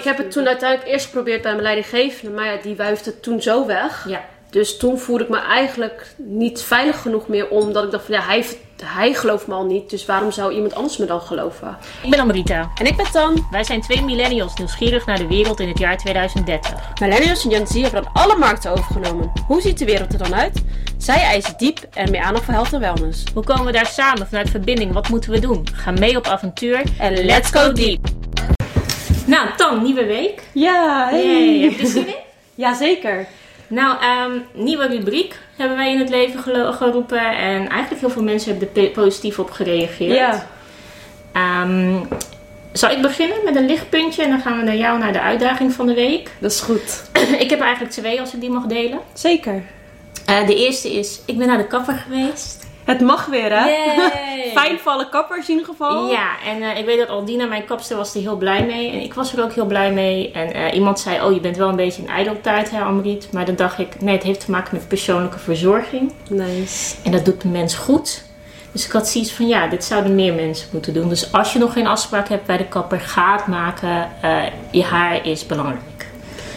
ik heb het toen uiteindelijk eerst geprobeerd bij mijn leidinggevende, maar ja, die wuifde het toen zo weg. Ja. Dus toen voelde ik me eigenlijk niet veilig genoeg meer, omdat ik dacht van ja, hij, hij gelooft me al niet, dus waarom zou iemand anders me dan geloven? Ik ben Amrita. En ik ben Tan. Wij zijn twee millennials nieuwsgierig naar de wereld in het jaar 2030. Millennials en Gen Z hebben dan alle markten overgenomen. Hoe ziet de wereld er dan uit? Zij eisen diep en meer aandacht voor health en wellness. Hoe komen we daar samen vanuit verbinding? Wat moeten we doen? Ga mee op avontuur En let's go deep! Nou, Tan, nieuwe week. Ja, hey. Yay, heb je er zin in? Jazeker. Nou, ehm, nieuwe rubriek hebben wij in het leven geroepen. En eigenlijk heel veel mensen hebben er positief op gereageerd. Ja. Ehm, zal ik beginnen met een lichtpuntje en dan gaan we naar jou naar de uitdaging van de week. Dat is goed. ik heb eigenlijk twee als ik die mag delen. Zeker. Eh, de eerste is, ik ben naar de kapper geweest. Het mag weer, hè? Fijn voor alle kappers in ieder geval. Ja, en eh, ik weet dat Aldina, mijn kapster, was er heel blij mee. En ik was er ook heel blij mee. En eh, iemand zei, oh, je bent wel een beetje een ijdeltaart, hè, Amriet. Maar dan dacht ik, nee, het heeft te maken met persoonlijke verzorging. Nice. En dat doet de mens goed. Dus ik had zoiets van, ja, dit zouden meer mensen moeten doen. Dus als je nog geen afspraak hebt bij de kapper, ga het maken. Eh, je haar is belangrijk.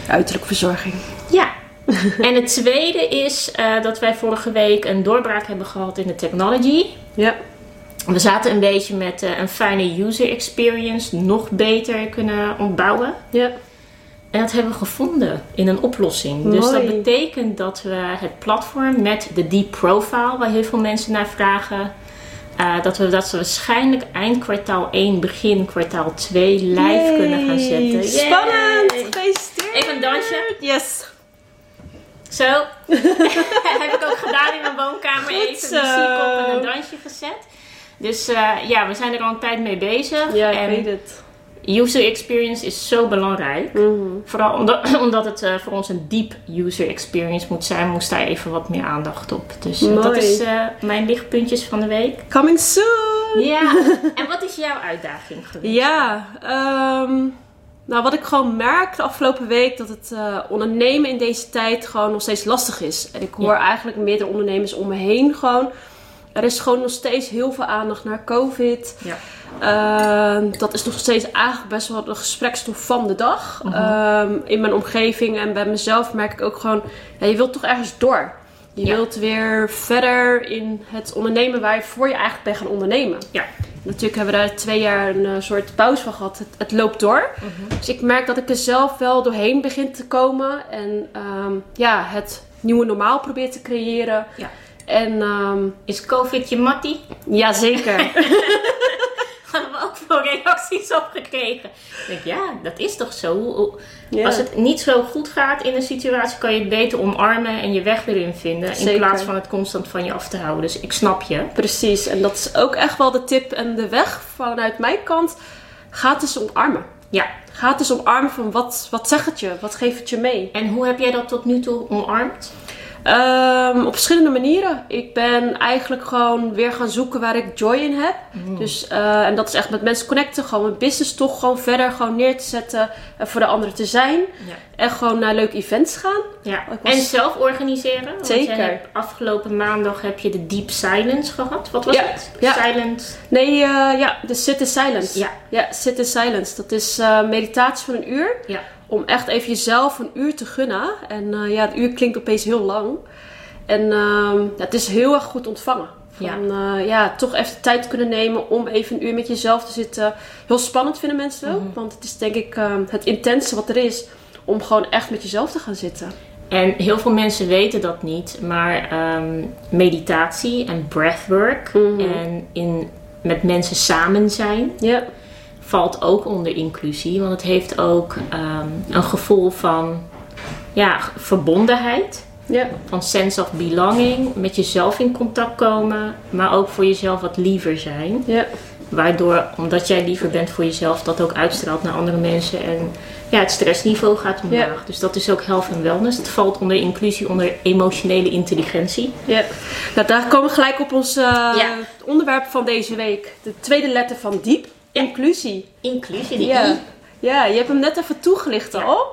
Uiterlijke verzorging. Ja. en het tweede is eh, dat wij vorige week een doorbraak hebben gehad in de technology. Ja. We zaten een beetje met eh, een fijne user experience nog beter kunnen ontbouwen. Ja. En dat hebben we gevonden in een oplossing. Dus Mooi. dat betekent dat we het platform met de deep profile, waar heel veel mensen naar vragen, eh, dat we dat ze waarschijnlijk eind kwartaal 1, begin kwartaal 2 live Yay. kunnen gaan zetten. Yay. Spannend. Gefeliciteerd. Even een dansje. Yes. Zo. heb ik ook gedaan in mijn woonkamer. Goed Even zo. muziek op en een dansje gezet. Dus eh, ja, we zijn er al een tijd mee bezig. Ja, ik en weet het. user experience is zo belangrijk. Mhm. Vooral omdat, omdat het eh, voor ons een deep user experience moet zijn, moest daar even wat meer aandacht op. Dus eh, dat is mijn lichtpuntjes van de week. Coming soon. Ja, en wat is jouw uitdaging geweest? Ja, ehm, nou wat ik gewoon merk de afgelopen week, dat het eh, ondernemen in deze tijd gewoon nog steeds lastig is. En ik hoor Ja. eigenlijk meerdere ondernemers om me heen gewoon. Er is gewoon nog steeds heel veel aandacht naar COVID. Ja. Ehm, dat is nog steeds eigenlijk best wel de gesprekstof van de dag. Ehm, in mijn omgeving en bij mezelf merk ik ook gewoon, ja, je wilt toch ergens door. Je Ja. wilt weer verder in het ondernemen waar je voor je eigenlijk bent gaan ondernemen. Ja. Natuurlijk hebben we daar twee jaar een eh, soort pauze van gehad. Het, het loopt door. Mhm. Dus ik merk dat ik er zelf wel doorheen begin te komen. En ehm, ja, het nieuwe normaal probeer te creëren. Ja. En ehm Is COVID je mattie? ja, Hadden we ook veel reacties op gekregen. Ik denk, ja, dat is toch zo? Ja. Als het niet zo goed gaat in een situatie, kan je het beter omarmen en je weg erin vinden. In plaats van het constant van je af te houden. Dus ik snap je. Precies. En dat is ook echt wel de tip en de weg vanuit mijn kant. Ga het eens omarmen. Ja. Ga het eens omarmen van wat, wat zegt het je? Wat geeft het je mee? En hoe heb jij dat tot nu toe omarmd? Ehm, op verschillende manieren. Ik ben eigenlijk gewoon weer gaan zoeken waar ik joy in heb. Dus, eh, en dat is echt met mensen connecten. Gewoon mijn business toch gewoon verder gewoon neer te zetten. En voor de anderen te zijn. Ja. En gewoon naar leuke events gaan. Ja. Was- En zelf organiseren. Zeker. afgelopen maandag heb je de Deep Silence gehad. Wat was Ja. het? Ja. Silent. Nee, eh, ja, de Sit in Silence. Ja. Ja, Sit in Silence. Dat is eh, meditatie van een uur. Ja. Om echt even jezelf een uur te gunnen. En eh, ja, het uur klinkt opeens heel lang. En ehm, het is heel erg goed ontvangen. Van, ja. ja, toch even de tijd kunnen nemen om even een uur met jezelf te zitten. Heel spannend vinden mensen ook. Want het is denk ik ehm, het intense wat er is. Om gewoon echt met jezelf te gaan zitten. En heel veel mensen weten dat niet, maar ehm, meditatie en breathwork Mhm. en in, met mensen samen zijn Ja, valt ook onder inclusie. Want het heeft ook ehm, een gevoel van ja, verbondenheid, ja, van sense of belonging, met jezelf in contact komen, maar ook voor jezelf wat liever zijn. ja. Waardoor, omdat jij liever bent voor jezelf, dat ook uitstraalt naar andere mensen. En ja, het stressniveau gaat omlaag. Dus dat is ook health en wellness. Het valt onder inclusie, onder emotionele intelligentie. Ja, nou, daar komen we gelijk op ons eh, Ja. onderwerp van deze week. De tweede letter van diep, inclusie. Inclusie, de Ja. I. ja, je hebt hem net even toegelicht al.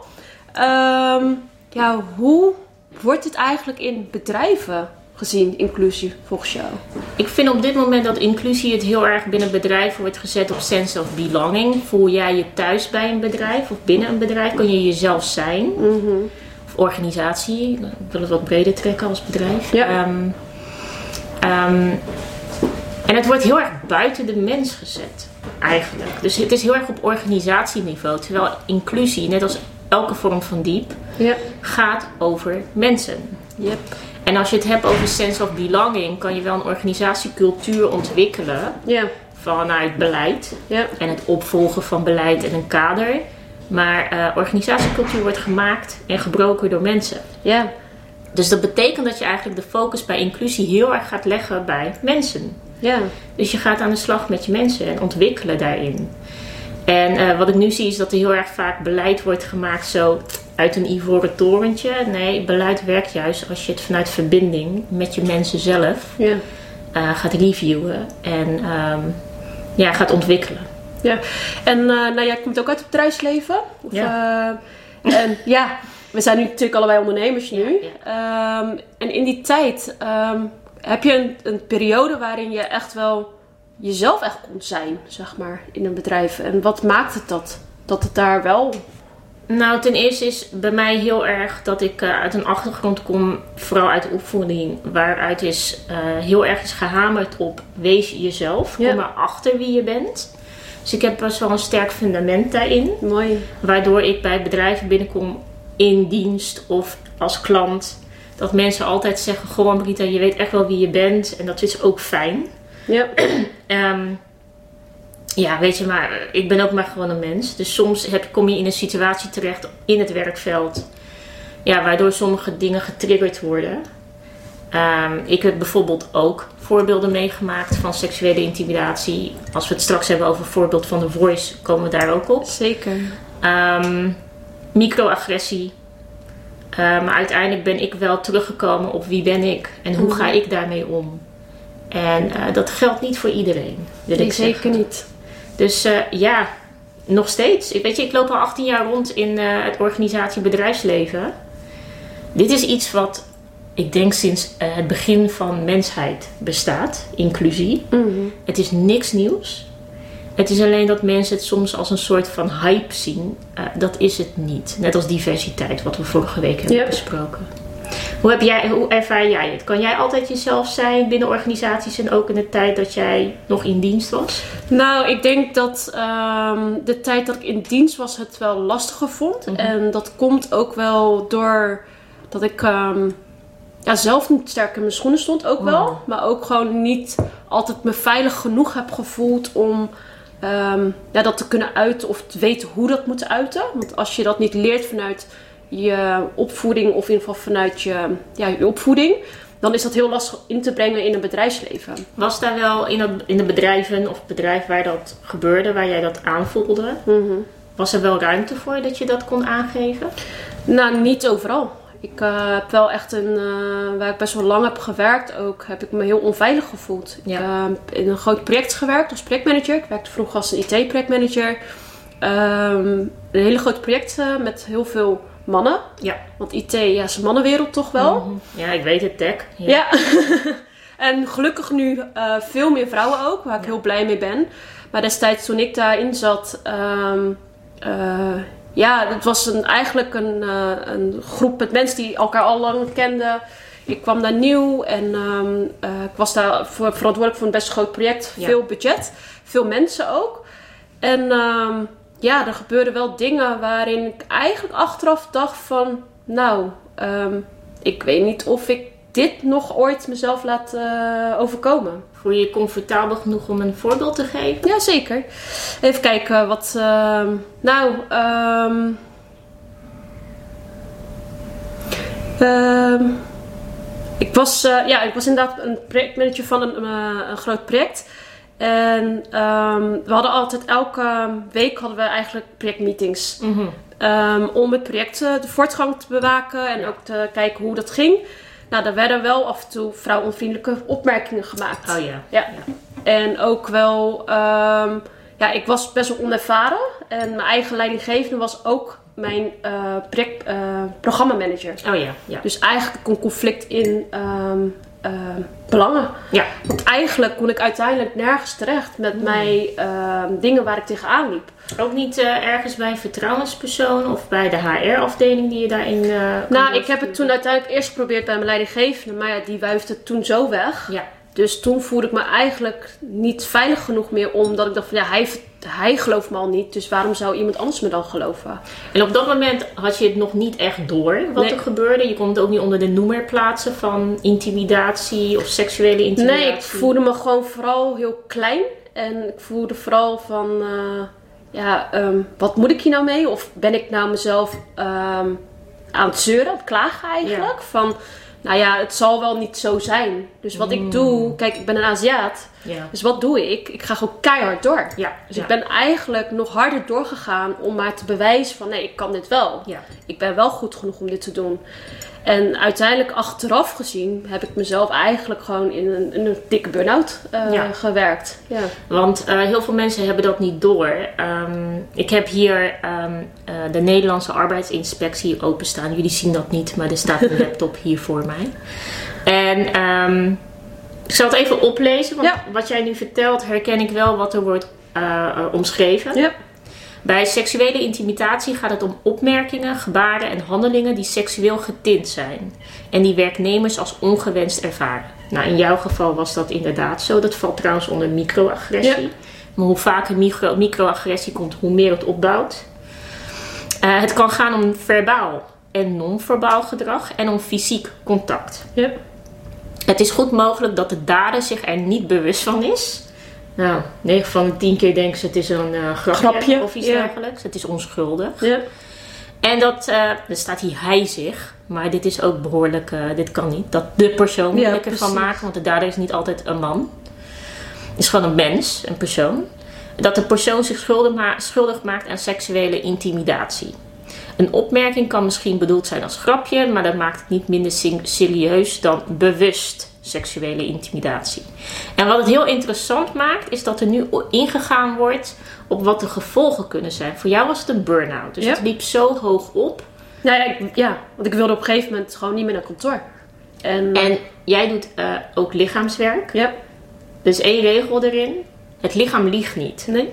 Ehm, ja, hoe wordt dit eigenlijk in bedrijven gezien, inclusie, volgens jou? Ik vind op dit moment dat inclusie het heel erg binnen bedrijven wordt gezet op sense of belonging. Voel jij je thuis bij een bedrijf of binnen een bedrijf? Kun je jezelf zijn? Of organisatie. Ik wil het wat breder trekken als bedrijf. Ja. Ehm, ehm, en het wordt heel erg buiten de mens gezet, eigenlijk. Dus het is heel erg op organisatieniveau. Terwijl inclusie, net als elke vorm van diep, gaat over mensen. Yep. En als je het hebt over sense of belonging, kan je wel een organisatiecultuur ontwikkelen vanuit beleid en het opvolgen van beleid en een kader. Maar eh, organisatiecultuur wordt gemaakt en gebroken door mensen. Ja. Dus dat betekent dat je eigenlijk de focus bij inclusie heel erg gaat leggen bij mensen. Ja. Dus je gaat aan de slag met je mensen en ontwikkelen daarin. En eh, wat ik nu zie is dat er heel erg vaak beleid wordt gemaakt zo uit een ivoren torentje. Nee, beleid werkt juist als je het vanuit verbinding met je mensen zelf Ja. eh, gaat reviewen en ehm, ja, gaat ontwikkelen. Ja, en eh, nou, jij komt ook uit het bedrijfsleven. Of, ja. en ja, we zijn nu natuurlijk allebei ondernemers nu. Ja, Ehm, en in die tijd ehm, heb je een, een periode waarin je echt wel jezelf echt kon zijn, zeg maar, in een bedrijf. En wat maakt het dat? Dat het daar wel... Nou, ten eerste is bij mij heel erg dat ik eh, uit een achtergrond kom, vooral uit de opvoeding, waaruit is eh, heel erg is gehamerd op wees jezelf, Ja. kom erachter wie je bent. Dus ik heb best wel een sterk fundament daarin. Mooi. Waardoor ik bij bedrijven binnenkom in dienst of als klant. Dat mensen altijd zeggen: Goh, Rita, je weet echt wel wie je bent. En dat is ook fijn. Ja. Ehm, ja, weet je, maar ik ben ook maar gewoon een mens. Dus soms heb, kom je in een situatie terecht in het werkveld. Ja, waardoor sommige dingen getriggerd worden. Ehm, ik heb bijvoorbeeld ook voorbeelden meegemaakt van seksuele intimidatie. Als we het straks hebben over een voorbeeld van de voice, komen we daar ook op. Zeker. Ehm, microagressie. Eh, maar uiteindelijk ben ik wel teruggekomen op wie ben ik en hoe ga ik daarmee om. En eh, dat geldt niet voor iedereen, wil Nee, ik zeker zeggen. niet. Dus eh, ja, nog steeds. Ik, weet je, ik loop al 18 jaar rond in het organisatie bedrijfsleven. Dit is iets wat ik denk sinds het begin van mensheid bestaat, inclusie. Mhm. Het is niks nieuws. Het is alleen dat mensen het soms als een soort van hype zien. Eh, dat is het niet. Net als diversiteit, wat we vorige week hebben besproken. Hoe, heb jij, hoe ervaar jij het? Kan jij altijd jezelf zijn binnen organisaties en ook in de tijd dat jij nog in dienst was? Nou, ik denk dat ehm, de tijd dat ik in dienst was het wel lastiger vond. Mhm. En dat komt ook wel door dat ik ehm, ja, zelf niet sterk in mijn schoenen stond, ook wel. Wow. Maar ook gewoon niet altijd me veilig genoeg heb gevoeld om ehm, ja, dat te kunnen uiten of te weten hoe dat moet uiten. Want als je dat niet leert vanuit je opvoeding of in ieder geval vanuit je, ja, je opvoeding, dan is dat heel lastig in te brengen in een bedrijfsleven. Was daar wel in, het, in de bedrijven of het bedrijf waar dat gebeurde, waar jij dat aanvoelde, Mhm. was er wel ruimte voor dat je dat kon aangeven? Nou, niet overal. Ik eh, heb wel echt een, eh, waar ik best wel lang heb gewerkt ook, heb ik me heel onveilig gevoeld. Ja. Ik heb in een groot project gewerkt als projectmanager. Ik werkte vroeger als een IT-projectmanager. Ehm, een hele groot project eh, met heel veel mannen. Ja. Want IT ja, is een mannenwereld toch wel. Mhm. Ja, ik weet het, tech. Ja. en gelukkig nu eh, veel meer vrouwen ook, waar ik heel blij mee ben. Maar destijds toen ik daarin zat, ehm, eh, ja, het was een, eigenlijk een, eh, een groep met mensen die elkaar al lang kenden. Ik kwam daar nieuw en ehm, eh, ik was daar voor, verantwoordelijk voor een best groot project. Ja. Veel budget, veel mensen ook. En ehm, ja, er gebeurden wel dingen waarin ik eigenlijk achteraf dacht van... Nou, ehm, ik weet niet of ik dit nog ooit mezelf laat eh, overkomen. Voel je je comfortabel genoeg om een voorbeeld te geven? Ja, zeker. Even kijken wat... ehm, nou, ehm ehm, ik, was, eh, ja, ik was inderdaad een projectmanager van een, eh, een groot project. En we hadden altijd elke week hadden we eigenlijk projectmeetings. Mhm. Om het project de voortgang te bewaken en ook te kijken hoe dat ging. Nou, er werden wel af en toe vrouwonvriendelijke opmerkingen gemaakt. Oh ja. Ja. En ook wel, ehm, ja, ik was best wel onervaren. En mijn eigen leidinggevende was ook mijn eh project, eh, programmamanager. Oh ja, ja. Dus eigenlijk een conflict in, ehm, eh, belangen. Ja. Want eigenlijk kon ik uiteindelijk nergens terecht met Hmm. mijn eh, dingen waar ik tegenaan liep. Ook niet eh, ergens bij een vertrouwenspersoon of bij de HR-afdeling die je daarin. eh, Nou, ik heb het toen uiteindelijk eerst geprobeerd bij mijn leidinggevende, maar ja, die wuifde het toen zo weg. Ja. Dus toen voelde ik me eigenlijk niet veilig genoeg meer, omdat ik dacht van ja, hij, hij gelooft me al niet, dus waarom zou iemand anders me dan geloven? En op dat moment had je het nog niet echt door wat Nee. er gebeurde. Je kon het ook niet onder de noemer plaatsen van intimidatie of seksuele intimidatie. Nee, ik voelde me gewoon vooral heel klein. En ik voelde vooral van, eh, ja, ehm, wat moet ik hier nou mee? Of ben ik nou mezelf ehm, aan het zeuren, aan het klagen eigenlijk? Van, nou ja, het zal wel niet zo zijn. Dus wat Mm. ik doe, kijk, ik ben een Aziat. Dus wat doe ik? Ik ga gewoon keihard door. Ja. Dus ja. ik ben eigenlijk nog harder doorgegaan om maar te bewijzen van, nee, ik kan dit wel. Ja. Ik ben wel goed genoeg om dit te doen. En uiteindelijk achteraf gezien heb ik mezelf eigenlijk gewoon in een, in een dikke burn-out eh, Ja. gewerkt. Ja. Want eh, heel veel mensen hebben dat niet door. Ehm, ik heb hier ehm, eh, de Nederlandse arbeidsinspectie openstaan. Jullie zien dat niet, maar er staat een laptop hier voor mij. En ehm, ik zal het even oplezen, want Ja. wat jij nu vertelt herken ik wel wat er wordt omschreven. Ja. Bij seksuele intimidatie gaat het om opmerkingen, gebaren en handelingen die seksueel getint zijn. En die werknemers als ongewenst ervaren. Nou, in jouw geval was dat inderdaad zo. Dat valt trouwens onder microagressie. Ja. Maar hoe vaker micro, microagressie komt, hoe meer het opbouwt. Eh, het kan gaan om verbaal en non-verbaal gedrag en om fysiek contact. Ja. Het is goed mogelijk dat de dader zich er niet bewust van is. Nou, 9 van de 10 keer denken ze het is een eh, grapje, Grapje, of iets ja. dergelijks. Het is onschuldig. Ja. En dat, eh, er staat hier hij zich, maar dit is ook behoorlijk, eh, dit kan niet. Dat de persoon Ja, ervan precies. maken, want de dader is niet altijd een man. Het is gewoon een mens, een persoon. Dat de persoon zich schuldig, ma- schuldig maakt aan seksuele intimidatie. Een opmerking kan misschien bedoeld zijn als grapje, maar dat maakt het niet minder serieus dan bewust seksuele intimidatie. En wat het heel interessant maakt, is dat er nu ingegaan wordt op wat de gevolgen kunnen zijn. Voor jou was het een burn-out, dus Ja. het liep zo hoog op. Nou ja, ik- ja, want ik wilde op een gegeven moment gewoon niet meer naar kantoor. En, En jij doet eh, ook lichaamswerk. ja, Dus één regel erin: het lichaam liegt niet. nee.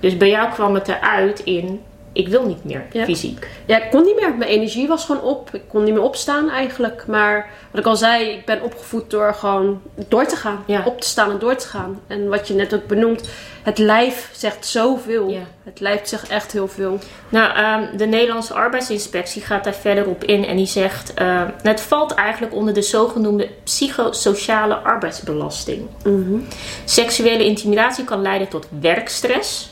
Dus bij jou kwam het eruit in: ik wil niet meer Ja. fysiek. Ja, ik kon niet meer. Mijn energie was gewoon op. Ik kon niet meer opstaan eigenlijk. Maar wat ik al zei, ik ben opgevoed door gewoon door te gaan. Ja. Op te staan en door te gaan. En wat je net ook benoemt, het lijf zegt zoveel. Ja. Het lijf zegt echt heel veel. Nou, ehm, de Nederlandse arbeidsinspectie gaat daar verder op in en die zegt: eh, het valt eigenlijk onder de zogenoemde psychosociale arbeidsbelasting. Seksuele intimidatie kan leiden tot werkstress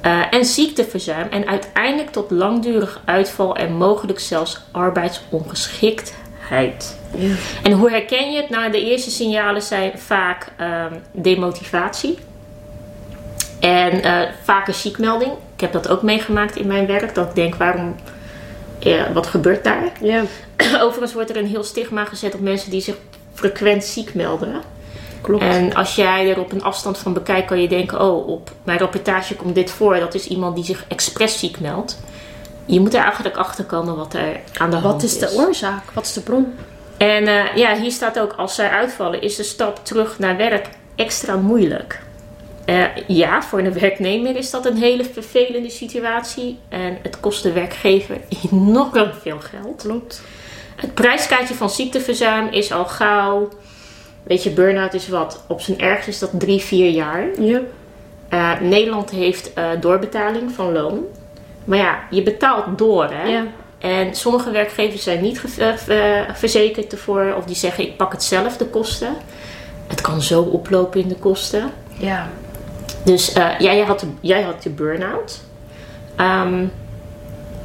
eh, en ziekteverzuim en uiteindelijk tot langdurig uitval en mogelijk zelfs arbeidsongeschiktheid. En hoe herken je het? Nou, de eerste signalen zijn vaak ehm, demotivatie. En eh, vaak een ziekmelding. Ik heb dat ook meegemaakt in mijn werk. Dat ik denk, waarom, ja, wat gebeurt daar? Ja, Overigens wordt er een heel stigma gezet op mensen die zich frequent ziek melden. Klopt. En als jij er op een afstand van bekijkt, kan je denken: oh, op mijn rapportage komt dit voor. Dat is iemand die zich expres ziek meldt. Je moet er eigenlijk achter komen wat er aan de hand Wat is de oorzaak? Wat is de bron? En eh, ja, hier staat ook: als zij uitvallen, is de stap terug naar werk extra moeilijk. Eh, ja, voor een werknemer is dat een hele vervelende situatie. En het kost de werkgever enorm veel geld. Klopt. Het prijskaartje van ziekteverzuim is al gauw. Weet je, burn-out is wat? Op zijn ergst is dat drie, vier jaar. Ja. Eh, Nederland heeft eh, doorbetaling van loon. Maar ja, je betaalt door, hè? Ja. En sommige werkgevers zijn niet eh, ver- verzekerd ervoor. Of die zeggen, ik pak het zelf, de kosten. Het kan zo oplopen in de kosten. Ja. Dus jij, had jij had de burn-out. Ehm,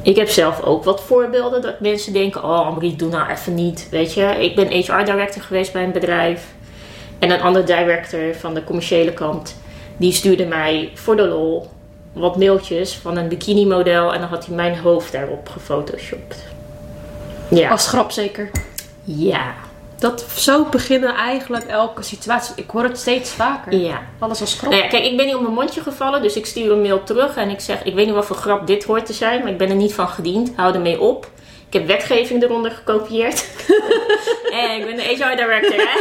ik heb zelf ook wat voorbeelden dat mensen denken: Oh, Amrie, doe nou even niet. Weet je, ik ben HR-director geweest bij een bedrijf. En een andere director van de commerciële kant, die stuurde mij voor de lol wat mailtjes van een bikini-model. En dan had hij mijn hoofd daarop gefotoshopt. Ja. Als grap zeker. Ja. Dat, zo beginnen eigenlijk elke situatie. Ik hoor het steeds vaker. Ja. Alles als grap. Nou ja, kijk, ik ben niet op mijn mondje gevallen, dus ik stuur een mail terug en ik zeg: Ik weet niet wat voor grap dit hoort te zijn, maar ik ben er niet van gediend. Hou ermee op. Ik heb wetgeving eronder gekopieerd. en ik ben de HR director, hè.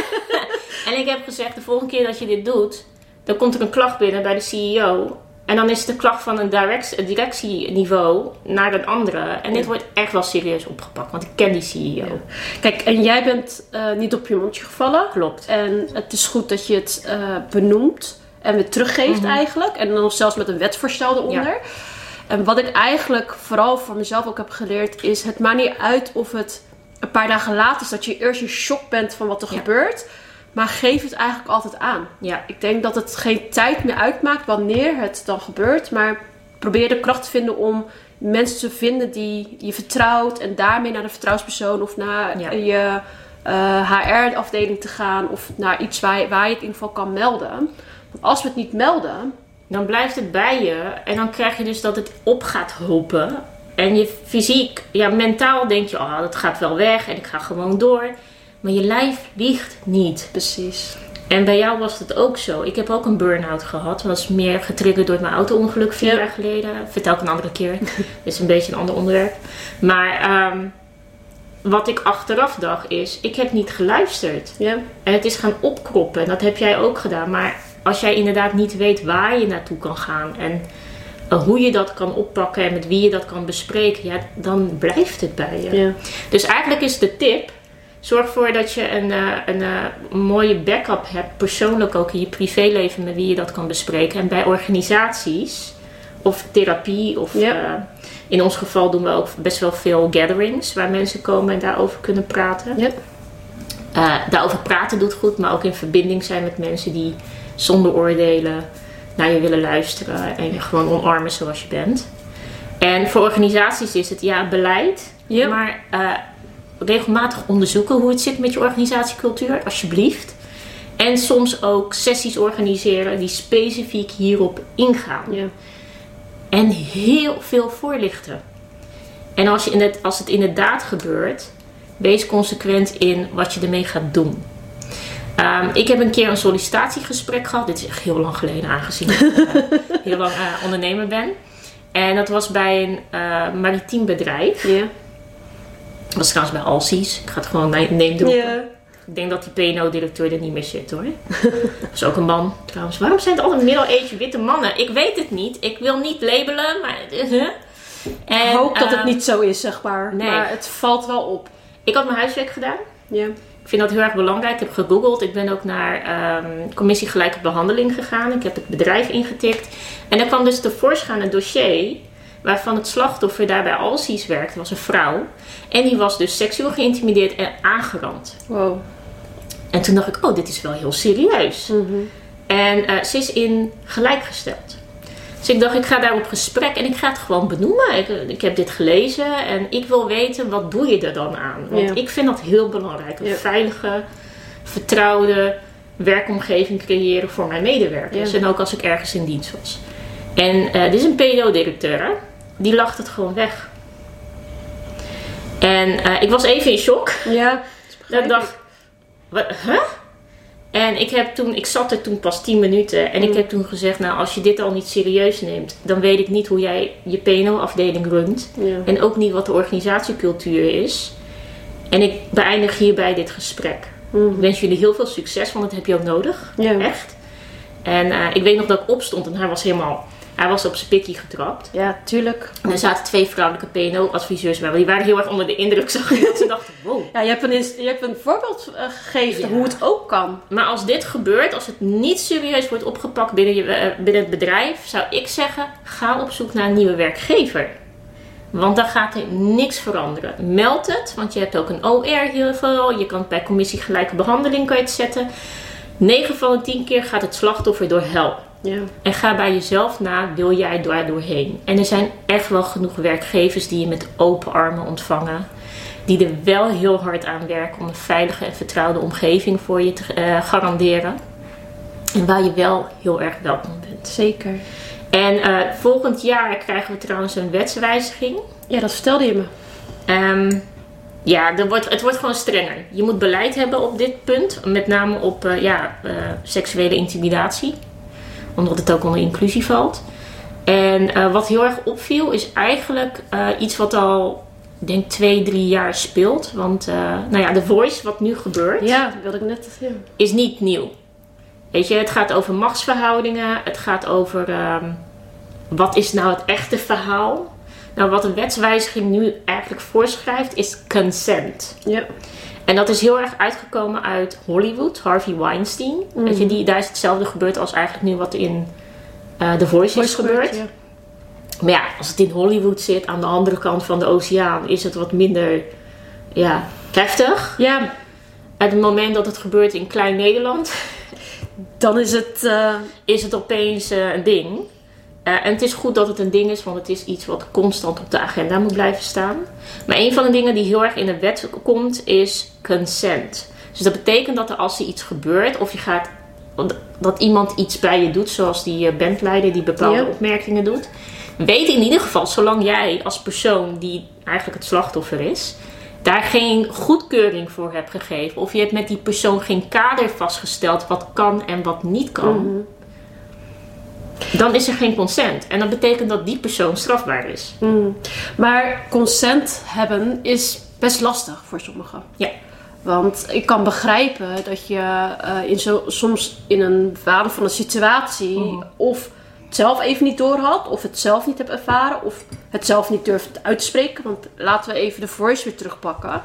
en ik heb gezegd, de volgende keer dat je dit doet, dan komt er een klacht binnen bij de CEO. En dan is de klacht van een direct, directieniveau naar een andere. En dit wordt echt wel serieus opgepakt, want ik ken die CEO. Kijk, en jij bent uh, niet op je mondje gevallen. Klopt. En het is goed dat je het uh, benoemt en weer teruggeeft Mhm. eigenlijk. En dan zelfs met een wetsvoorstel eronder. En wat ik eigenlijk vooral voor mezelf ook heb geleerd is... het maakt niet uit of het een paar dagen later is... dat je eerst in shock bent van wat er Ja. gebeurt... Maar geef het eigenlijk altijd aan. Ja. Ik denk dat het geen tijd meer uitmaakt wanneer het dan gebeurt. Maar probeer de kracht te vinden om mensen te vinden die je vertrouwt. En daarmee naar de vertrouwenspersoon of naar Ja. je HR-afdeling te gaan. Of naar iets waar je, waar je het in ieder geval kan melden. Want als we het niet melden, Dan blijft het bij je. En dan krijg je dus dat het op gaat hopen. En je fysiek, ja, mentaal denk je, oh, dat gaat wel weg en ik ga gewoon door. Maar je lijf liegt niet. precies. En bij jou was het ook zo. Ik heb ook een burn-out gehad. Dat was meer getriggerd door mijn auto-ongeluk vier Ja. jaar geleden. Vertel ik een andere keer. Is een beetje een ander onderwerp. Maar ehm, wat ik achteraf dacht is, ik heb niet geluisterd. Ja, En het is gaan opkroppen. En dat heb jij ook gedaan. Maar als jij inderdaad niet weet waar je naartoe kan gaan en eh, hoe je dat kan oppakken en met wie je dat kan bespreken, ja, dan blijft het bij je. ja. Dus eigenlijk is de tip: zorg ervoor dat je een, eh, een eh, mooie backup hebt, persoonlijk ook in je privéleven, met wie je dat kan bespreken. En bij organisaties of therapie of. Ja. eh, in ons geval doen we ook best wel veel gatherings waar mensen komen en daarover kunnen praten. Ja. Daarover praten doet goed, maar ook in verbinding zijn met mensen die zonder oordelen naar je willen luisteren en je gewoon omarmen zoals je bent. En voor organisaties is het ja, beleid, Ja. maar regelmatig onderzoeken hoe het zit met je organisatiecultuur, alsjeblieft. En soms ook sessies organiseren die specifiek hierop ingaan. ja. En heel veel voorlichten. En als, je in het, als het inderdaad gebeurt, wees consequent in wat je ermee gaat doen. Ehm, ik heb een keer een sollicitatiegesprek gehad. Dit is echt heel lang geleden, aangezien ik eh, heel lang eh, ondernemer ben. En dat was bij een eh, maritiem bedrijf. Ja. Was trouwens bij Alsies. Ik ga het gewoon name droppen. Ja. Ik denk dat die PNO-directeur er niet meer zit hoor. Dat is ook een man trouwens. Waarom zijn het altijd middle-aged witte mannen? Ik weet het niet. Ik wil niet labelen, maar... huh? En, Ik hoop dat het eh, niet zo is, zeg maar. nee. Maar het valt wel op. Ik had mijn huiswerk gedaan. Ja. Ik vind dat heel erg belangrijk. Ik heb gegoogeld. Ik ben ook naar ehm, commissie gelijke behandeling gegaan. Ik heb het bedrijf ingetikt. En er kwam dus tevoorschijn een dossier waarvan het slachtoffer daar bij Alsies werkte. was een vrouw. En die was dus seksueel geïntimideerd en aangerand. Wow. En toen dacht ik, oh, dit is wel heel serieus. Mhm. En eh, ze is in gelijkgesteld. Dus ik dacht, ik ga daar op gesprek en ik ga het gewoon benoemen. Ik, ik heb dit gelezen en ik wil weten, wat doe je er dan aan? Want Ja. ik vind dat heel belangrijk. Een Ja. veilige, vertrouwde werkomgeving creëren voor mijn medewerkers. Ja. En ook als ik ergens in dienst was. En eh, dit is een PDO-directeur, hè? Die lacht het gewoon weg. En eh, ik was even in shock. Ja. Dat ik dacht, wat, huh? En ik, heb toen, ik zat er toen pas 10 minuten en ik Mm. heb toen gezegd, nou als je dit al niet serieus neemt, dan weet ik niet hoe jij je PNO-afdeling runt. Ja. En ook niet wat de organisatiecultuur is. En ik beëindig hierbij dit gesprek. Ik Mhm. wens jullie heel veel succes, want dat heb je ook nodig. Ja. Echt. En eh, ik weet nog dat ik opstond en hij was helemaal, hij was op zijn pikkie getrapt. Ja, tuurlijk. En er zaten twee vrouwelijke PNO-adviseurs bij, maar die waren heel erg onder de indruk, zag ik. Dat ze dachten, wow. Ja, je hebt een, je hebt een voorbeeld eh, gegeven Ja. hoe het ook kan. Maar als dit gebeurt, als het niet serieus wordt opgepakt binnen, je, eh, binnen het bedrijf, zou ik zeggen: ga op zoek naar een nieuwe werkgever. Want dan gaat er niks veranderen. Meld het, want je hebt ook een OR hiervoor. Je kan het bij commissie gelijke behandeling kan je het zetten. 9 van de 10 keer gaat het slachtoffer door hel. Ja. En ga bij jezelf na, wil jij daar doorheen? En er zijn echt wel genoeg werkgevers die je met open armen ontvangen. Die er wel heel hard aan werken om een veilige en vertrouwde omgeving voor je te eh, garanderen. En waar je wel heel erg welkom bent. Zeker. En eh, volgend jaar krijgen we trouwens een wetswijziging. Ja, dat vertelde je me. Ehm, ja, er wordt, het wordt gewoon strenger. Je moet beleid hebben op dit punt. Met name op eh, ja, seksuele intimidatie. Omdat het ook onder inclusie valt. En eh, wat heel erg opviel is eigenlijk eh, iets wat al ik denk twee, drie jaar speelt. Want, uh, nou ja, The Voice, wat nu gebeurt, Ja, dat wilde ik net zeggen. is niet nieuw. Weet je, het gaat over machtsverhoudingen. Het gaat over ehm, wat is nou het echte verhaal. Nou, wat een wetswijziging nu eigenlijk voorschrijft, is consent. Ja. En dat is heel erg uitgekomen uit Hollywood, Harvey Weinstein. Weet je, die, daar is hetzelfde gebeurd als eigenlijk nu wat in eh The Voice, is gebeurd. Ja. Maar ja, als het in Hollywood zit, aan de andere kant van de oceaan, is het wat minder ja, heftig. ja, Op het moment dat het gebeurt in klein Nederland, dan is het... eh, is het opeens eh, een ding. Eh, en het is goed dat het een ding is, want het is iets wat constant op de agenda moet blijven staan. Maar een van de dingen die heel erg in de wet komt, is consent. Dus dat betekent dat er als er iets gebeurt, of je gaat, dat iemand iets bij je doet, zoals die eh, bandleider die bepaalde Ja. opmerkingen doet. Weet in ieder geval, zolang jij als persoon die eigenlijk het slachtoffer is, daar geen goedkeuring voor hebt gegeven, of je hebt met die persoon geen kader vastgesteld wat kan en wat niet kan, dan is er geen consent. En dat betekent dat die persoon strafbaar is. mm. Maar consent hebben is best lastig voor sommigen. Ja. Want ik kan begrijpen dat je eh, in zo, soms in een waan van een situatie Mhm. of het zelf even niet door had, of het zelf niet hebt ervaren, of het zelf niet durft uit te spreken. Want laten we even de voice weer terugpakken.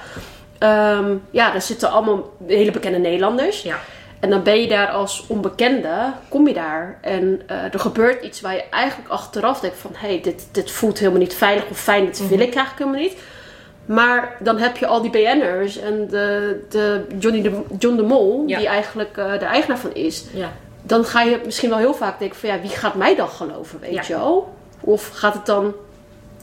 Ehm, ja, daar zitten allemaal hele bekende Nederlanders. Ja. En dan ben je daar als onbekende, kom je daar. En eh, er gebeurt iets waar je eigenlijk achteraf denkt van... hé, hey, dit, dit voelt helemaal niet veilig of fijn, dit wil ik eigenlijk helemaal niet. Maar dan heb je al die BN'ers en de, de Johnny de, John de Mol, Ja. die eigenlijk eh, de eigenaar van is. Ja. Dan ga je misschien wel heel vaak denken van ja, wie gaat mij dan geloven, weet Ja. je wel? Of gaat het dan...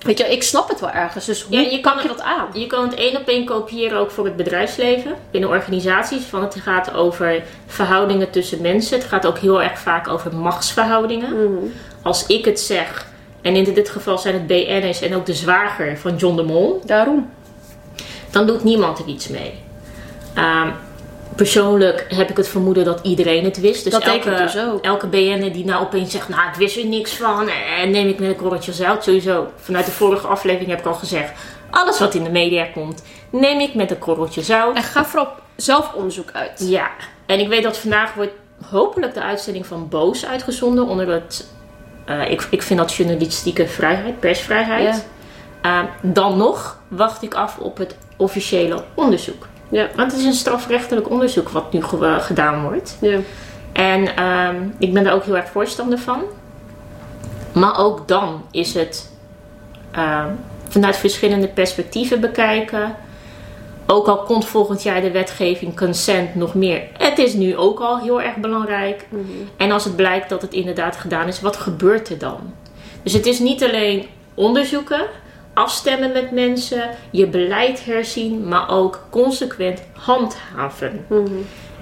Weet je, ik snap het wel ergens, dus hoe Ja, je kan pak je het- dat aan? Je kan het één op één kopiëren ook voor het bedrijfsleven. Binnen organisaties. Van het gaat over verhoudingen tussen mensen. Het gaat ook heel erg vaak over machtsverhoudingen. Mhm. Als ik het zeg, en in dit geval zijn het BN'ers en ook de zwager van John de Mol. Daarom. dan doet niemand er iets mee. Ehm, persoonlijk heb ik het vermoeden dat iedereen het wist. Dus Dat denk elke, ik dus ook. elke BN'er die nou opeens zegt, nou ik wist er niks van en neem ik met een korreltje zout. Sowieso, vanuit de vorige aflevering heb ik al gezegd, alles wat in de media komt, neem ik met een korreltje zout. En ga vooral zelf onderzoek uit. Ja, en ik weet dat vandaag wordt hopelijk de uitzending van Boos uitgezonden onder het... eh, ik, ik vind dat journalistieke vrijheid, persvrijheid. Ehm, dan nog wacht ik af op het officiële onderzoek. Ja. Want het is een strafrechtelijk onderzoek wat nu ge- gedaan wordt. Ja. En ehm, ik ben daar ook heel erg voorstander van. Maar ook dan is het ehm, vanuit verschillende perspectieven bekijken. Ook al komt volgend jaar de wetgeving consent nog meer. Het is nu ook al heel erg belangrijk. En als het blijkt dat het inderdaad gedaan is, wat gebeurt er dan? Dus het is niet alleen onderzoeken, afstemmen met mensen, je beleid herzien, maar ook consequent handhaven. Mhm.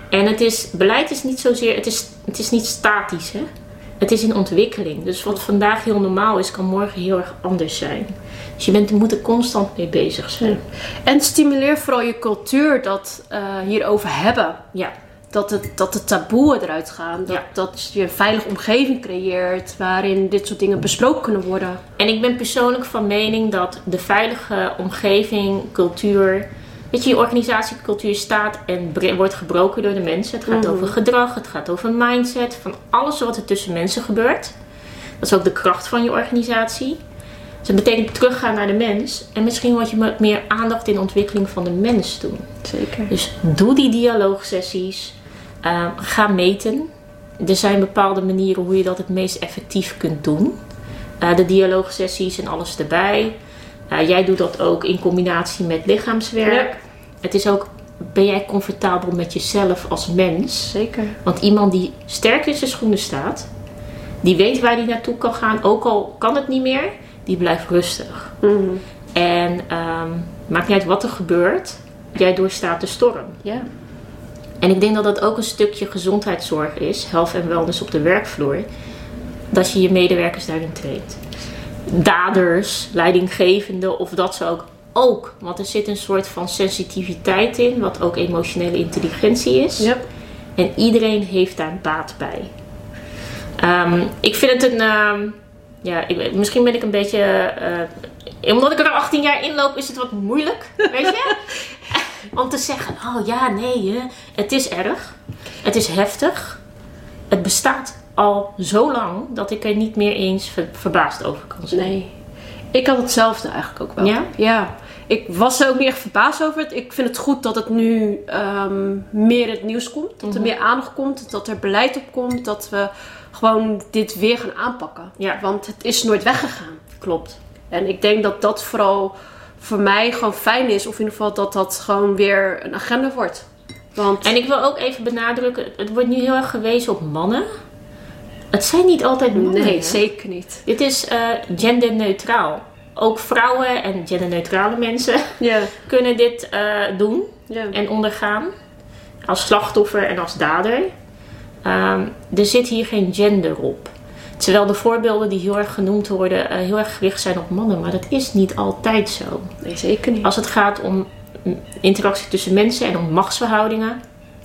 En het is, beleid is niet zozeer, het is, het is niet statisch, hè? Het is in ontwikkeling. Dus wat vandaag heel normaal is, kan morgen heel erg anders zijn. Dus je bent, moet er constant mee bezig zijn. En stimuleer vooral je cultuur dat eh, hierover hebben. Ja, Dat, het, dat de taboe eruit gaan. Dat, Ja. dat je een veilige omgeving creëert waarin dit soort dingen besproken kunnen worden. En ik ben persoonlijk van mening dat de veilige omgeving, cultuur. Weet je, je organisatiecultuur staat en wordt gebroken door de mensen. Het gaat over gedrag, het gaat over mindset, van alles wat er tussen mensen gebeurt. Dat is ook de kracht van je organisatie. Dus dat betekent teruggaan naar de mens. En misschien wat je meer aandacht in de ontwikkeling van de mens doen. Zeker. Dus doe die dialoogsessies. Ehm, ga meten. Er zijn bepaalde manieren hoe je dat het meest effectief kunt doen. Eh, de dialoogsessies en alles erbij. Eh, jij doet dat ook in combinatie met lichaamswerk. Ja. Het is ook, ben jij comfortabel met jezelf als mens? Zeker. Want iemand die sterk in zijn schoenen staat, die weet waar hij naartoe kan gaan, ook al kan het niet meer, die blijft rustig. Mhm. En ehm, maakt niet uit wat er gebeurt, jij doorstaat de storm. Ja. En ik denk dat dat ook een stukje gezondheidszorg is, health en wellness op de werkvloer, dat je je medewerkers daarin traint. Daders, leidinggevenden of dat ze ook ook, want er zit een soort van sensitiviteit in, wat ook emotionele intelligentie is. Ja. En iedereen heeft daar baat bij. Ehm, ik vind het een, ehm, Ja, ik, misschien ben ik een beetje. eh, omdat ik er al 18 jaar in loop, is het wat moeilijk. Weet je? Om te zeggen: oh ja, nee, hè, het is erg. Het is heftig. Het bestaat al zo lang dat ik er niet meer eens ver- verbaasd over kan zijn. Nee. Ik had hetzelfde eigenlijk ook wel. Ja? Ja. Ik was er ook meer verbaasd over het. Ik vind het goed dat het nu ehm, meer in het nieuws komt. Dat er meer aandacht komt. Dat er beleid op komt. Dat we gewoon dit weer gaan aanpakken. Ja. Want het is nooit weggegaan. Klopt. En ik denk dat dat vooral voor mij gewoon fijn is. Of in ieder geval dat dat gewoon weer een agenda wordt. Want En ik wil ook even benadrukken: het wordt nu heel erg gewezen op mannen. Het zijn niet altijd mannen. nee, hè? zeker niet. Dit is eh, genderneutraal. Ook vrouwen en genderneutrale mensen kunnen dit eh, doen en ondergaan. Als slachtoffer en als dader. Ehm, er zit hier geen gender op. Terwijl de voorbeelden die heel erg genoemd worden, eh, heel erg gericht zijn op mannen. Maar dat is niet altijd zo. Nee, zeker niet. Als het gaat om interactie tussen mensen en om machtsverhoudingen.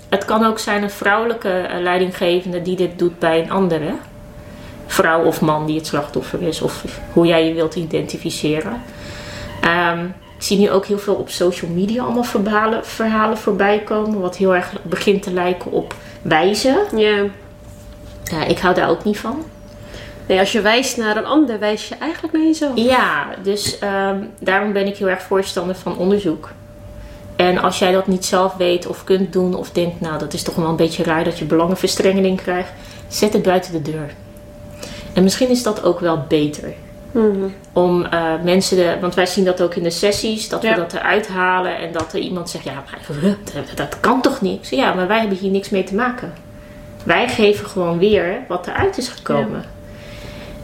Het kan ook zijn een vrouwelijke eh, leidinggevende die dit doet bij een andere. Vrouw of man die het slachtoffer is, of hoe jij je wilt identificeren. Ehm, ik zie nu ook heel veel op social media allemaal verhalen, verhalen voorbij komen, wat heel erg begint te lijken op wijzen. Ja. Ja, ik hou daar ook niet van. Nee, als je wijst naar een ander, wijs je eigenlijk naar jezelf. Ja, dus ehm, daarom ben ik heel erg voorstander van onderzoek. En als jij dat niet zelf weet of kunt doen of denkt, nou dat is toch wel een beetje raar dat je belangenverstrengeling krijgt, zet het buiten de deur. En misschien is dat ook wel beter. Mhm. Om eh, mensen, de, want wij zien dat ook in de sessies, dat Ja. we dat eruit halen en dat er iemand zegt, ja, maar dat, kan toch niet? Ja, maar wij hebben hier niks mee te maken. Wij geven gewoon weer wat eruit is gekomen.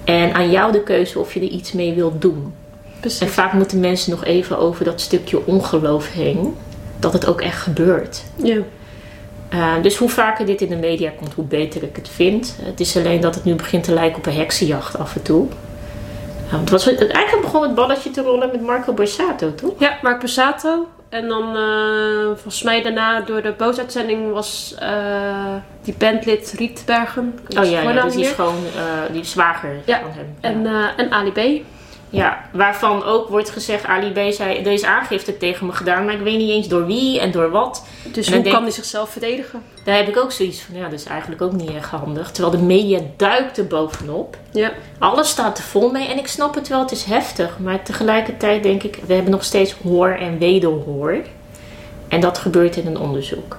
En aan jou de keuze of je er iets mee wilt doen. En Precies. vaak moeten mensen nog even over dat stukje ongeloof heen. Dat het ook echt gebeurt. Ja. Uh, dus hoe vaker dit in de media komt, hoe beter ik het vind. Het is alleen dat het nu begint te lijken op een heksenjacht af en toe. Uh, want het was, eigenlijk begon het balletje te rollen met Marco Borsato, toch? Ja, Mark Passato. En dan uh, volgens mij daarna door de boosuitzending was uh, die bandlid Rietbergen. Oh ja, ja dus die is gewoon uh, die zwager ja. van hem. En, ja. en Ali B. Ja, waarvan ook wordt gezegd, Ali B zei, er is aangifte tegen me gedaan, maar ik weet niet eens door wie en door wat. Dus hoe kan hij zichzelf verdedigen? Daar heb ik ook zoiets van, ja, dat is eigenlijk ook niet erg handig. Terwijl de media duikt er bovenop. Ja. Alles staat er vol mee en ik snap het wel, het is heftig. Maar tegelijkertijd denk ik, we hebben nog steeds hoor en wederhoor. En dat gebeurt in een onderzoek.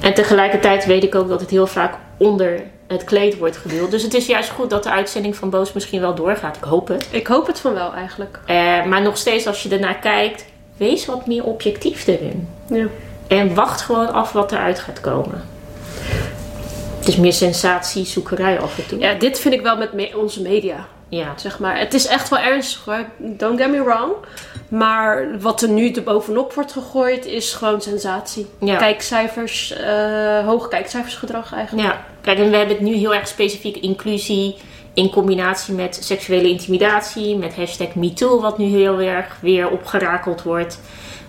En tegelijkertijd weet ik ook dat het heel vaak onder het kleed wordt geduwd. Dus het is juist goed dat de uitzending van Boos misschien wel doorgaat. Ik hoop het. Ik hoop het van wel eigenlijk. Uh, maar nog steeds als je ernaar kijkt, wees wat meer objectief erin. Ja. En wacht gewoon af wat eruit gaat komen. Het is meer sensatiezoekerij af en toe. Ja, dit vind ik wel met me onze media. Ja. Zeg maar. Het is echt wel ernstig hoor. Don't get me wrong. Maar wat er nu bovenop wordt gegooid is gewoon sensatie. Ja. Kijkcijfers, uh, hoog kijkcijfersgedrag eigenlijk. Ja, kijk en we hebben het nu heel erg specifiek inclusie in combinatie met seksuele intimidatie, met hashtag MeToo, wat nu heel erg weer opgerakeld wordt.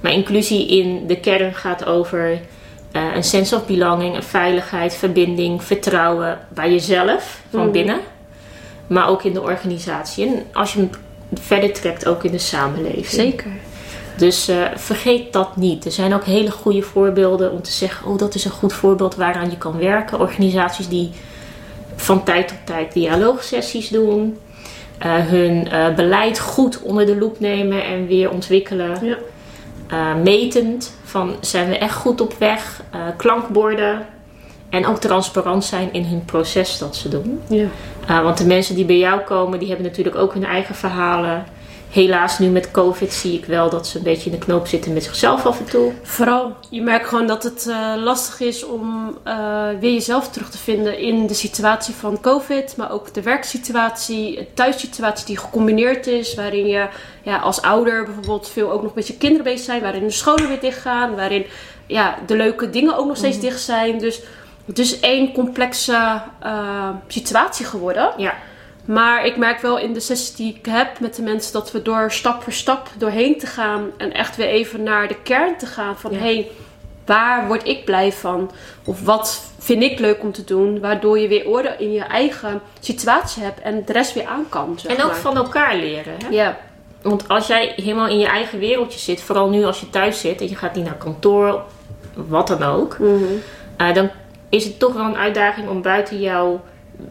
Maar inclusie in de kern gaat over uh, een sense of belonging, een veiligheid, verbinding, vertrouwen bij jezelf van Mhm. binnen, maar ook in de organisatie. En als je hem verder trekt, ook in de samenleving. Zeker. Dus uh, vergeet dat niet. Er zijn ook hele goede voorbeelden om te zeggen: oh, dat is een goed voorbeeld waaraan je kan werken. Organisaties die van tijd tot tijd dialoogsessies doen, uh, hun uh, beleid goed onder de loep nemen en weer ontwikkelen. Ja. Uh, metend van zijn we echt goed op weg, klankborden en ook transparant zijn in hun proces dat ze doen. Ja. Want de mensen die bij jou komen, die hebben natuurlijk ook hun eigen verhalen. Helaas nu met COVID zie ik wel dat ze een beetje in de knoop zitten met zichzelf af en toe. Vooral, je merkt gewoon dat het uh, lastig is om uh, weer jezelf terug te vinden in de situatie van COVID. Maar ook de werksituatie, de thuissituatie die gecombineerd is. Waarin je ja, als ouder bijvoorbeeld veel ook nog met je kinderen bezig zijn. Waarin de scholen weer dicht gaan. Waarin ja, de leuke dingen ook nog steeds mm. dicht zijn. Dus het is één complexe uh, situatie geworden. Ja. Maar ik merk wel in de sessies die ik heb met de mensen dat we door stap voor stap doorheen te gaan. En echt weer even naar de kern te gaan van Ja. hey, waar word ik blij van? Of wat vind ik leuk om te doen? Waardoor je weer orde in je eigen situatie hebt en de rest weer aan kan. Zeg En ook van elkaar leren. Hè? Ja, Want als jij helemaal in je eigen wereldje zit, vooral nu als je thuis zit en je gaat niet naar kantoor, wat dan ook, Mhm. eh, dan is het toch wel een uitdaging om buiten jouw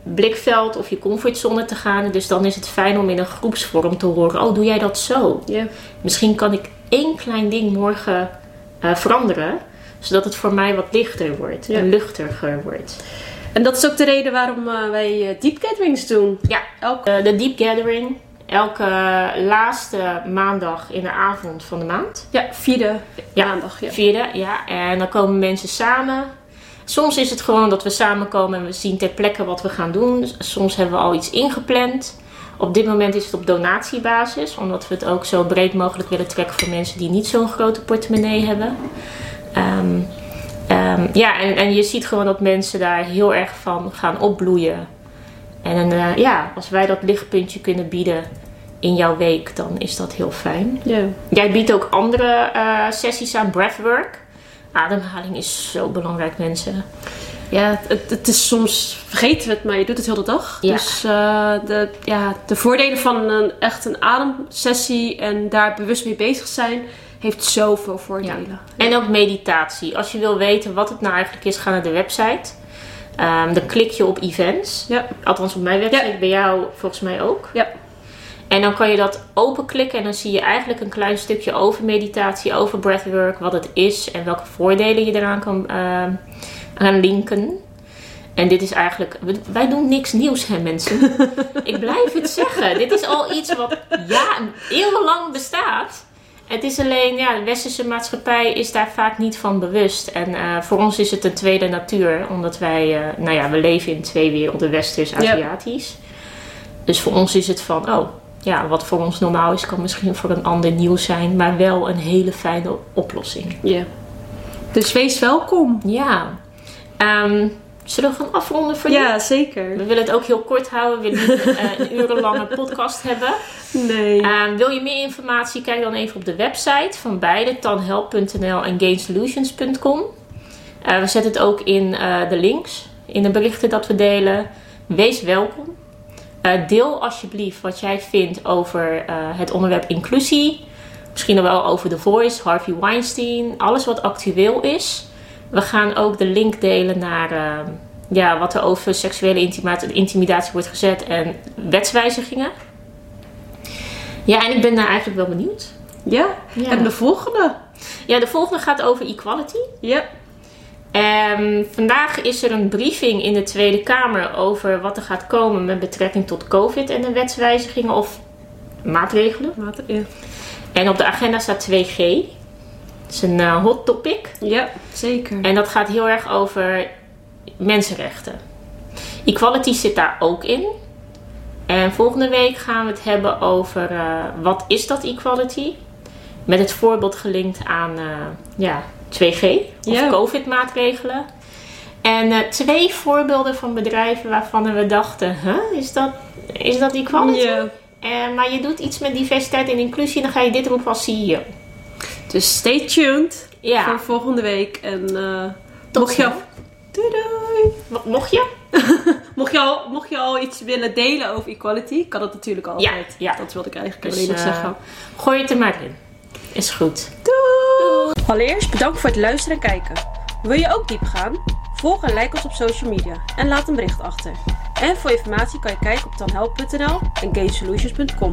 blikveld of je comfortzone te gaan. Dus dan is het fijn om in een groepsvorm te horen: Oh, doe jij dat zo? ja. Misschien kan ik één klein ding morgen eh, veranderen, zodat het voor mij wat lichter wordt Ja. en luchtiger wordt. En dat is ook de reden waarom eh, wij eh, deep gatherings doen. Ja, Elke de Deep Gathering. Elke laatste maandag in de avond van de maand. ja, vierde Ja. maandag. Ja. Vierde, ja. En dan komen mensen samen. Soms is het gewoon dat we samenkomen en we zien ter plekke wat we gaan doen. Soms hebben we al iets ingepland. Op dit moment is het op donatiebasis, omdat we het ook zo breed mogelijk willen trekken voor mensen die niet zo'n grote portemonnee hebben. Ehm, ehm, ja, en, en je ziet gewoon dat mensen daar heel erg van gaan opbloeien. En eh, ja, als wij dat lichtpuntje kunnen bieden in jouw week, dan is dat heel fijn. Ja. Jij biedt ook andere eh, sessies aan, breathwork. Ademhaling is zo belangrijk, mensen. Ja, het, het is soms vergeten we het, maar je doet het heel de dag. Ja. Dus eh, de, ja, de voordelen van een, echt een ademsessie en daar bewust mee bezig zijn, heeft zoveel voordelen. En ook meditatie. Als je wil weten wat het nou eigenlijk is, ga naar de website. Ehm, dan klik je op events. Ja. Althans op mijn website, Ja. bij jou volgens mij ook. Ja. En dan kan je dat openklikken en dan zie je eigenlijk een klein stukje over meditatie, over breathwork, wat het is en welke voordelen je eraan kan aan linken. En dit is eigenlijk, wij doen niks nieuws hè mensen. Ik blijf het zeggen. Dit is al iets wat ja, eeuwenlang bestaat. Het is alleen, ja, de westerse maatschappij is daar vaak niet van bewust. En eh, voor ons is het een tweede natuur, omdat wij, eh, nou ja, we leven in twee werelden, westers, Aziatisch. Dus voor ons is het van, oh, ja, wat voor ons normaal is, kan misschien voor een ander nieuw zijn, maar wel een hele fijne oplossing. Ja. Dus wees welkom. Ja. Ehm, zullen we gaan afronden voor nu? Ja, zeker. We willen het ook heel kort houden. We willen niet eh, een urenlange podcast hebben. Nee. Ehm, wil je meer informatie? Kijk dan even op de website van beide, tanhelp.nl en gainsolutions.com. Eh, we zetten het ook in eh, de links, in de berichten dat we delen. Wees welkom. Eh, deel alsjeblieft wat jij vindt over eh, het onderwerp inclusie. Misschien wel over The Voice, Harvey Weinstein, alles wat actueel is. We gaan ook de link delen naar eh, ja, wat er over seksuele intimidatie wordt gezet en wetswijzigingen. Ja, en ik ben daar eigenlijk wel benieuwd. ja. Ja. En de volgende. Ja, de volgende gaat over equality. Ja. Ehm, vandaag is er een briefing in de Tweede Kamer over wat er gaat komen met betrekking tot COVID en de wetswijzigingen of maatregelen. Ja. En op de agenda staat 2G. Dat is een eh, hot topic. ja, zeker. En dat gaat heel erg over mensenrechten. Equality zit daar ook in. En volgende week gaan we het hebben over eh, wat is dat equality? Met het voorbeeld gelinkt aan eh, ja, 2G of Ja. COVID-maatregelen. En eh, twee voorbeelden van bedrijven waarvan we dachten, huh, is, dat, is dat equality? Ja. Eh, maar je doet iets met diversiteit en inclusie en dan ga je dit roepen als CEO. Dus stay tuned Ja, voor volgende week. En Tot mocht, je al, doei doei. Mo- mocht je? Mocht, je al, mocht je al iets willen delen over equality, kan dat natuurlijk altijd. ja. Dat wilde ik eigenlijk Dus, alleen nog zeggen. Gooi het er maar in. Is goed. Doei! Allereerst bedankt voor het luisteren en kijken. Wil je ook diep gaan? Volg en like ons op social media en laat een bericht achter. En voor informatie kan je kijken op tanhelp.nl en gainsolutions.com.